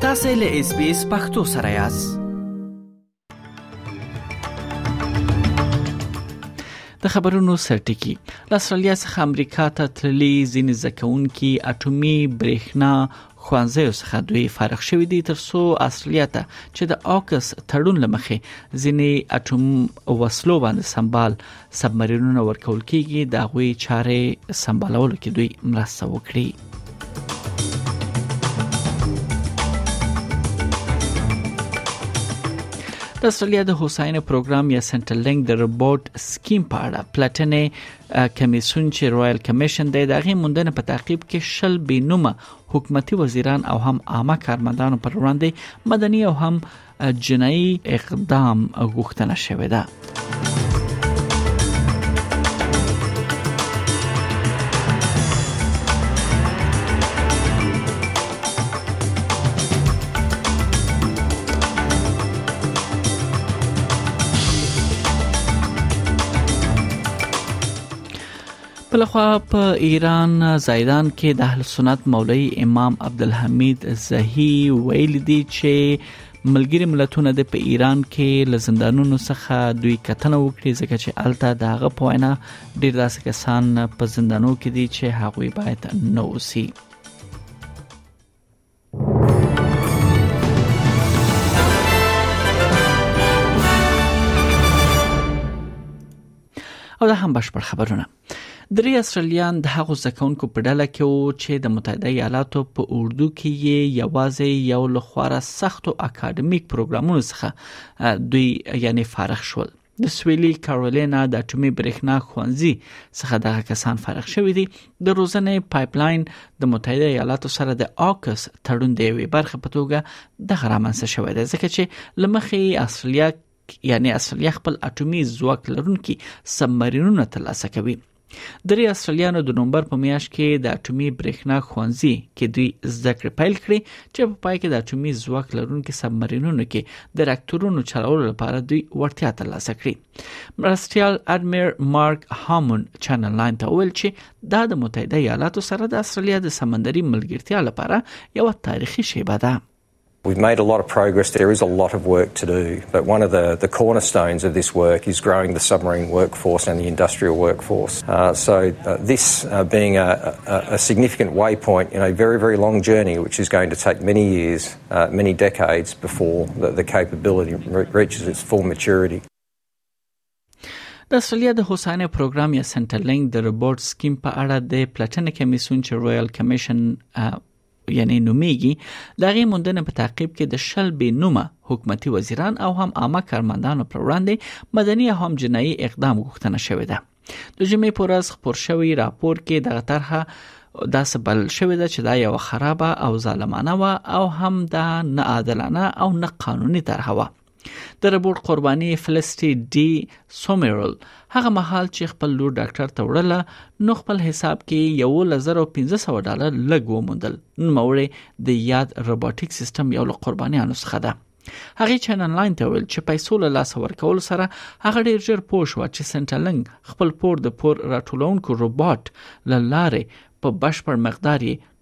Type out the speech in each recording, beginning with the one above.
تاسو له اس بي اس پختو سره یاست د خبرونو سرټکی د استرالیا څخه امریکا ته تللي ځینې زکونکي اټومي برېښنا ښوونځیو څخه دوی فارغ شوي دي تر څو اصلیت چې د اوکس تړون لمخې ځینې اټوم وسلو باندې سمبال سبمرینونه ورکول کیږي د غوي چارې سمبالولو کې دوی مرسته وکړي د استرالیا د هوساینې پروګرام یا سنټرلینګ د روبوټ سکیم په اړه پلټنې کمیسیون چې رویل کمیشن دی د هغې موندنې په تعقیب کې شل بې نومه حکومتي وزیران او هم عامه کارمندانو پر وړاندې مدني او هم جنایي اقدام غوښتنه شوې ده بلخوا په ایران زیدان کې د اهل سنت مولوی امام عبدالحمید زهی ویل دي چې ملګری ملتونه د په ایران کې لزندانونو څخه دوی کتنه وکړي ځکه چې الته د هغه پوینه ډیر داسې کسان په زندانو کې دي چې هغوی باید نه اوسي او دا هم بشپړ خبرونه درې استرالیان د هغو زکونکو په ډله کې وو چې د متحده ایالاتو په اردو کې یې یوازې یو لخواره سخت او اکاډمیک پروګرامونو څخه دوی یعنی فارغ شول د سویلي کارولینا د اټومي برېښنا ښوونځي څخه دغه کسان فارغ شوي دي د روزنې پایپلاین د متحده ایالاتو سره د آکس تړون دی وی برخه په توګه د غرامنسه شوې ده ځکه چې لمخې استرالیا یعنی استرالیا خپل اټومي ځواک لرونکي سبمرینونه ترلاسه کوي درې استرالیانو د نومبر په میاشت کې د اټومي برېښنا ښوونځي کې دوی زده کړې پیل کړې چې په پای کې د اټومي ځواک لرونکو سبمرینونو کې د راکټورونو چلولو لپاره دوی وړتیا ترلاسه کړې مرستيال اډمیر مارک هامون چینل لاین ته ویل چې دا د متحده ایالاتو سره د استرالیا د سمندري ملګرتیا لپاره یو تاریخي شیبه ده We've made a lot of progress. There is a lot of work to do, but one of the, the cornerstones of this work is growing the submarine workforce and the industrial workforce. Uh, so, uh, this uh, being a, a, a, significant waypoint in a very, very long journey, which is going to take many years, uh, many decades before the, the capability re- reaches its full maturity. د استرالیا د هوساینې پروګرام یا سنټرلینګ د روبوټ سکیم په اړه د پلټنې کمیسیون چې رویال کمیشن یعنی نومیږي د غي موندنې په تعقیب کې د شل بې نومه حکومتي وزیران او هم عامه کارمندانو پر وړاندې مدني او هم جنایي اقدام غوښتنه شوې ده د جمعې پر ورځ خبر شوی راپور کې دغه طرحه دا سبل شوې ده چې دا یو خرابه او ظالمانه و او هم دا نه عادلانه او نه قانوني طرحه و د ربوټ قرباني فلسټي ډي سومرل هغه مهال چې خپل لور ډاکټر ته وړله نو خپل حساب کې 11500 ډالر لګ وموندل نوموړی د یاد روبوټیک سیستم یو له قربانیانو څخه ده هغه چینل لاین ته ویل چې پیسو له لاس ورکول سره هغه ډیر ژر پوه شو چې سنټلنګ خپل پور د پور راټولونکو روبوټ له لارې په بشپړ مقدار یې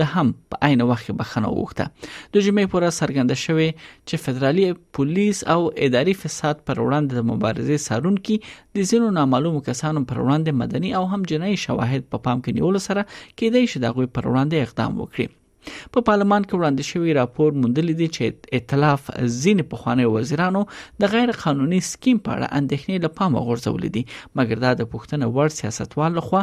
ده هم په عین وخت کې بخښنه وغوښته د جمعې پر ورځ څرګنده شوې چې فدرالي پولیس او اداري فساد پر وړاندې د مبارزې سارونکي د ځینو نامعلومو کسانو پر وړاندې مدني او هم جنایي شواهد په پام کې نیولو سره کېدای شي د غوي پر وړاندې اقدام وکړي په پارلمان کې وړاندې شوی راپور موندلی دی چې ائتلاف ځینې پخواني وزیرانو د غیر قانوني سکیم په اړه اندېښنې له پامه غورځولې دي مګر دا د پښتنه وړ سیاستوال لخوا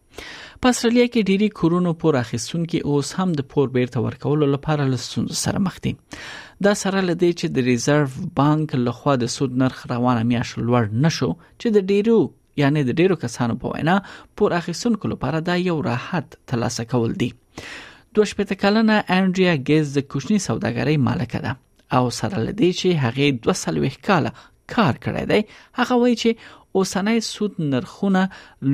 په استرالیا کې ډيري کورونو پور اخیستونکو اوس هم د پور بیرته ورکولو لپاره له ستونزو سره مخ دي دا سره لدی چې د ریزرو بانک لخوا د سود نرخ روانه میاش لوړ نشو چې د ډیرو یعنی د ډیرو کسانو په وینا پور اخیستونکو لپاره دا یو راحت ترلاسه کول دي دوه شپته کلنه انډریا ګیز د کوچنی سوداګرۍ مالکه ده او سره لدی چې هغه 200 کاله کار کړی دی هغه وایي چې اوسنۍ سود نرخونه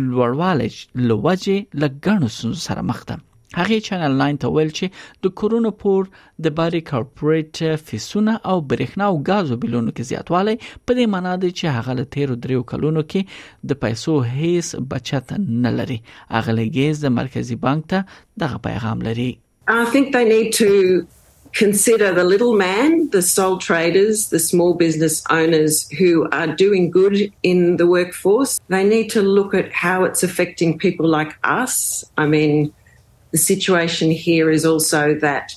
لوړوالی لوجه لګڼو سوز سره مخ ده هغه چینل 9 ته ویل چې د کورونو پور د باري کارپوریټ فیسونه او برېښنا او غازو بلونو کې زیاتوالی په دې معنی دی چې هغه له تیرو دریو کلونو کې د پیسو هیڅ بچت نه لري اغلې ګیز د مرکزی بانک ته دغه پیغام لري I think they need to consider the little man, the sole traders, the small business owners who are doing good in the workforce. They need to look at how it's affecting people like us. I mean, the situation here is also that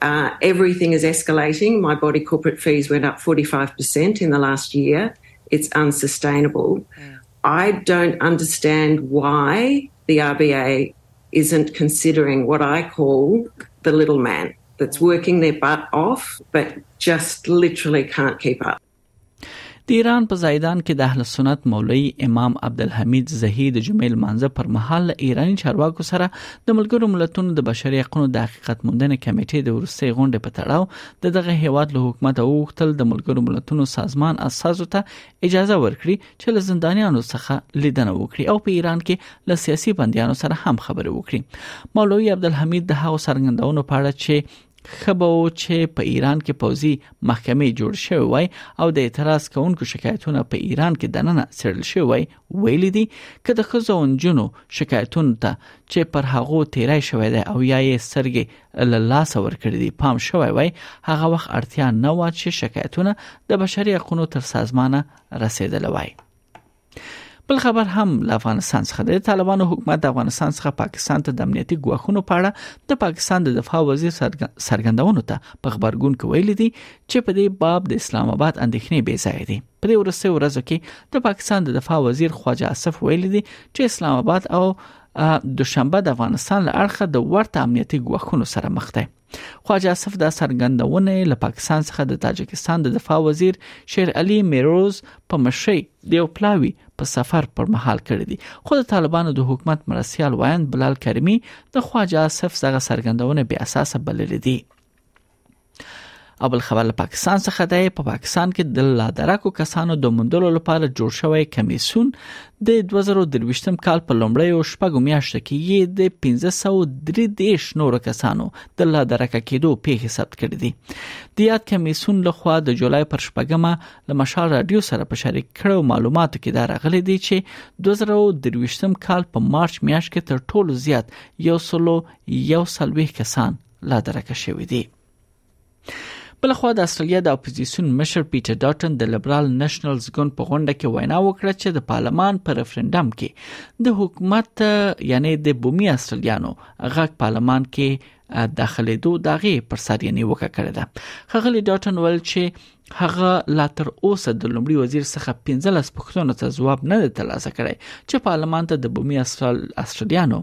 uh, everything is escalating. My body corporate fees went up 45% in the last year. It's unsustainable. Yeah. I don't understand why the RBA isn't considering what I call the little man that's working their butt off but just literally can't keep up. د ایران په زیدان کې د اهل سنت مولوی امام عبدالحمید زهی د جمعې لمانځه پر مهال له ایراني چارواکو سره د ملګرو ملتونو د بشري حقوقو د حقیقت موندنې کمیټې د ورستۍ غونډې په تړاو د دغه هیواد له حکومت اوختل د ملګرو ملتونو سازمان اساسو ته اجازه ورکړي چې له زندانیانو څخه لیدنه وکړي او په ایران کې له سیاسي بندیانو سره هم خبرې وکړي مولوی عبدالحمید د هغو سرګندونو په اړه چې خبه او چې په ایران کې پوزي محکمې جوړ شوی وای او د اعتراض کوونکو شکایتونه په ایران کې دننه سړل شوی وای ویل دي چې د خزو انجونو شکایتونه ته چې پر هغه تیرای شوی دی او یا یې سرګي له لاس ور کړی دی پام شوی وای هغه وخت اړتیا نه و چې شکایتونه د بشري حقوقو تر سازمانه رسیدل وای بل خبر هم له افغانستان څخه د طالبانو حکومت د افغانستان څخه پاکستان ته د امنیتي ګواښونو په اړه د پاکستان د دفاع وزیر سرګندونو ته په خبرګون کې ویل دي چې په دې باب د اسلام آباد اندېښنې بې ځای دي په دې ورسته ورځو کې د پاکستان د دفاع وزیر خواجه اصف ویل دي چې اسلام آباد او دوشنبه د افغانستان له اړخه د ورته امنیتي ګواښونو سره مخ دي خواجه اصف دا څرګندونه له پاکستان څخه د تاجکستان د دفاع وزیر شیر علي میروز په مشرۍ د یو پلاوي په سفر پر مهال کړی دی خو د طالبانو د حکومت مرستيال وایند بلال کریمی د خواجه اصف څخه څرګندونه بیا اساس بللې دي او بل خبر له پاکستان څخه دی په پاکستان کې د لادرکو کسانو د موندلو لپاره جوړ شوی کمیسون د دوه زره او درویشتم کال په لومړیو شپږو میاشتو کې یې د پنځه سوه او درې دېرش نورو کسانو د لا درکه کېدو پېښې ثبت کړې دي د یاد کمیسیون لخوا د جولای پر شپږمه له مشال راډیو سره په شریک کړو معلوماتو کې دا راغلي دي چې دوه زره او درویشتم کال په مارچ میاشت کې تر ټولو زیات یو سلو یو سلوېښت کسان لا درکه شوي دي بل خو د استرالیا د اپوزیسیون مشر پیټر ډاټن د لیبرال نېشنلز ګوند په غونډه کې وینا وکړه چې د پارلمان پر ریفرندم کې د حکومت یعنی د بومي استرالیانو غږ پارلمان کې داخليدو داغه پر سر یې نیوکه کړې ده خغلی ډاټن ول چې هغه لا تر اوسه د لومړي وزیر څخه 15 پښتنو ته ځواب نه دی ترلاسه کړی چې پارلمان ته د بومي استرالیانو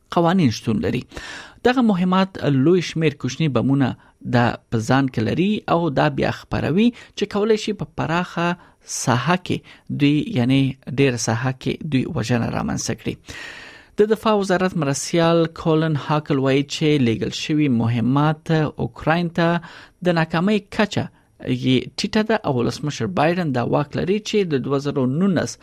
قوانين شتون لري دغه مهمات لوی شمیر کوچني بمونه د پزان کې لري او دا بیا خبروي چې کولای شي په پراخه ساحه کې دوی یعنی ډیر ساحه کې دوی وژنه رامنځته کړي د دفاع وزارت مرسیال کولن هاکل وایي چې لیګل شوی مهمات اوکراین ته د ناکامۍ کچه یې ټیټه ده او ولسمشر بایدن دا واک لري چې د 2019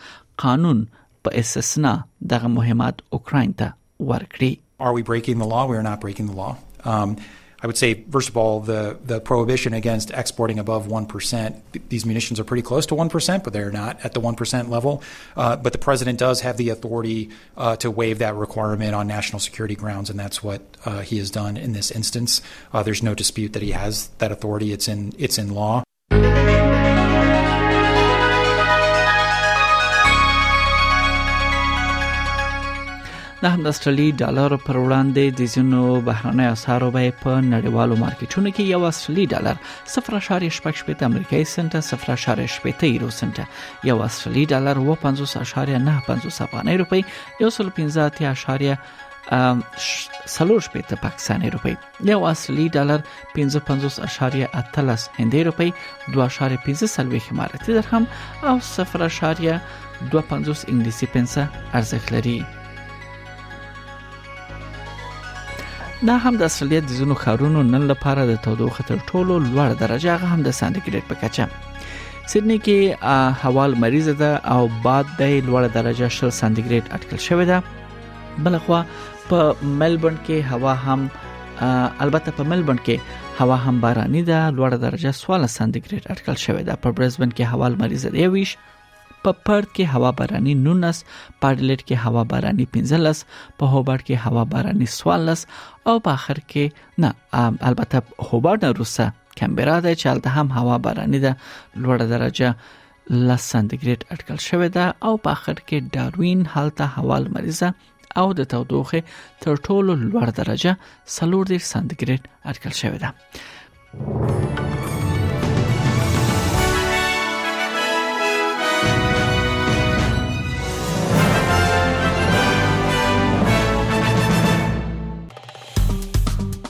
قانون په استثنا دغه مهمات اوکرين ته ورکړي Are we breaking the law? We are not breaking the law. Um, I would say, first of all, the, the prohibition against exporting above 1%. These munitions are pretty close to 1%, but they're not at the 1% level. Uh, but the president does have the authority uh, to waive that requirement on national security grounds, and that's what uh, he has done in this instance. Uh, there's no dispute that he has that authority, it's in, it's in law. د استرالی ډالر پر وړاندې د ځینو بهرنۍ اسعارو بیه په نړیوالو مارکیټونو کې یو استرالی ډالر 0.8 امریکایي سنت 0.8 یورو سنت یو استرالی ډالر و 50.95 افغاني روپی 115.4 سلور شپېته پاکستاني روپی یو اصلي ډالر 55.13 هندۍ روپۍ 2.15 اماراتي درهم او 0.25 انګلیسي پنسه ارزښت لري دا هم د اصليت د زونو خارونو نن لپاره د تودوخه تر ټولو لوړ درجه هغه هم د سانتیګریډ په کچه سیدنی کې هوا مریضه ده او باد د لوړ درجه 60 سانتیګریډ اټکل شوې ده بلخوا په ملبورن کې هوا هم البته په ملبورن کې هوا هم باراني ده لوړه درجه 16 سانتیګریډ اټکل شوې ده په برزبن کې هوا لمریزه ده 20 په پرت کې هوا باراني 19 په اډلیډ کې هوا باراني 15 په هوبارت کې هوا باراني 14 او په اخر کې نه البته هوبارت نه روسه کمبرا ده چې هلته هم هوا باراني ده لوړه درجه لس سانتیګریډ اټکل شوې ده او په اخر کې ډاروین هلته هوا لمریزه او د تودوخې تر ټولو لوړ درجه 40 سانتیګریډ اټکل شوې ده